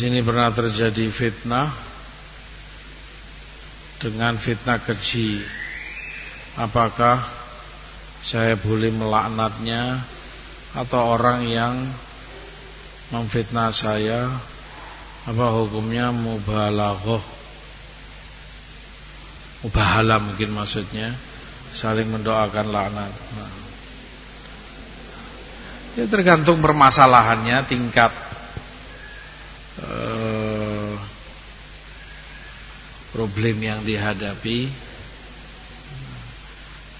Di sini pernah terjadi fitnah dengan fitnah keji. Apakah saya boleh melaknatnya atau orang yang memfitnah saya? Apa hukumnya? Mubalaghah. Mubahala mungkin maksudnya. Saling mendoakan laknat. Nah. ya tergantung permasalahannya tingkat eh, problem yang dihadapi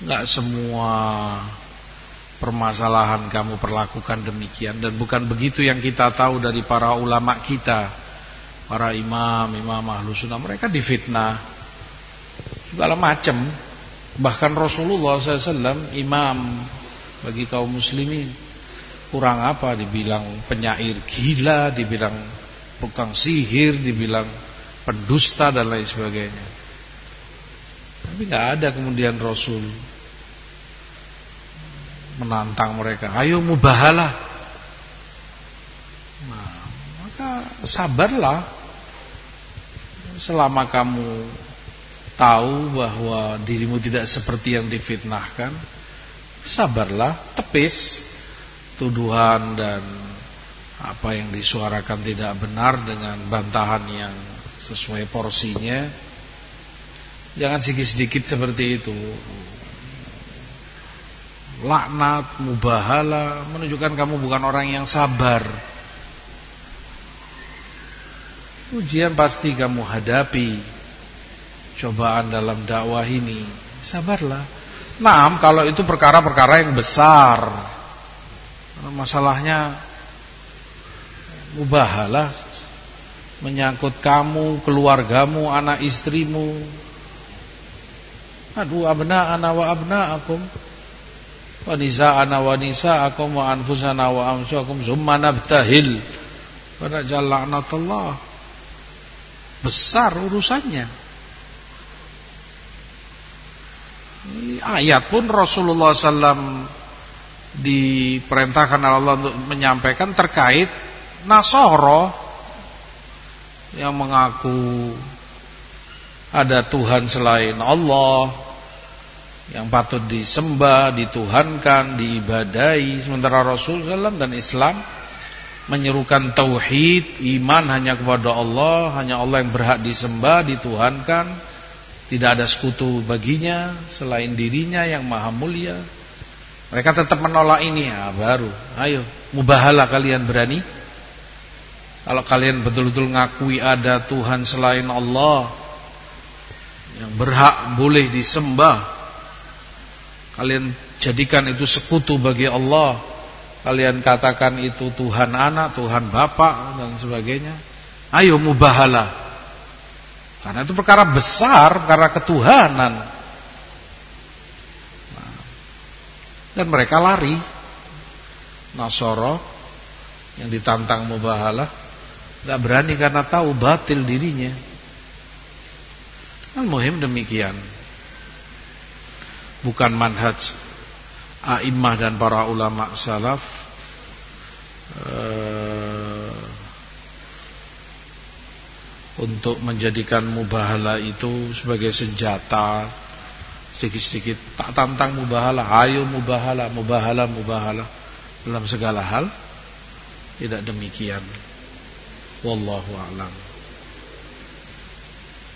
nggak semua permasalahan kamu perlakukan demikian. Dan bukan begitu yang kita tahu dari para ulama kita para imam imam ahlu sunnah mereka difitnah segala macam. Bahkan Rasulullah SAW imam bagi kaum muslimin kurang apa dibilang penyair gila dibilang tukang sihir dibilang pendusta dan lain sebagainya tapi nggak ada kemudian Rasul menantang mereka. Ayo mubahalah. Nah, maka sabarlah. Selama kamu tahu bahwa dirimu tidak seperti yang difitnahkan, sabarlah, tepis tuduhan dan apa yang disuarakan tidak benar dengan bantahan yang sesuai porsinya. Jangan sedikit-sedikit seperti itu laknat, mubahala menunjukkan kamu bukan orang yang sabar. Ujian pasti kamu hadapi. Cobaan dalam dakwah ini, sabarlah. Nah, kalau itu perkara-perkara yang besar. Masalahnya mubahalah menyangkut kamu, keluargamu, anak istrimu. Aduh abna ana wa abna akum wa nisa'ana wa nisa'akum wa anfusana wa anfusakum. Summa nabtahil. Pada jalaknatullah besar urusannya. Ayat pun Rasulullah SAW diperintahkan Allah untuk menyampaikan terkait Nasoro yang mengaku ada Tuhan selain Allah yang patut disembah, dituhankan, diibadai. Sementara Rasul SAW dan Islam menyerukan tauhid, iman hanya kepada Allah, hanya Allah yang berhak disembah, dituhankan, tidak ada sekutu baginya selain dirinya yang maha mulia. Mereka tetap menolak ini, ya baru. Ayo, mubahalah kalian berani. Kalau kalian betul-betul ngakui ada Tuhan selain Allah yang berhak boleh disembah, Kalian jadikan itu sekutu bagi Allah. Kalian katakan itu Tuhan anak, Tuhan bapak dan sebagainya. Ayo mubahalah Karena itu perkara besar, perkara ketuhanan. Nah, Dan mereka lari. Nasoro Yang ditantang mubahalah Gak berani karena tahu batil dirinya. Al-Muhim demikian. Bukan manhaj a'immah dan para ulama salaf uh, untuk menjadikan mubahala itu sebagai senjata sedikit-sedikit tak tantang mubahala ayo mubahala mubahala mubahala dalam segala hal tidak demikian والله أعلم.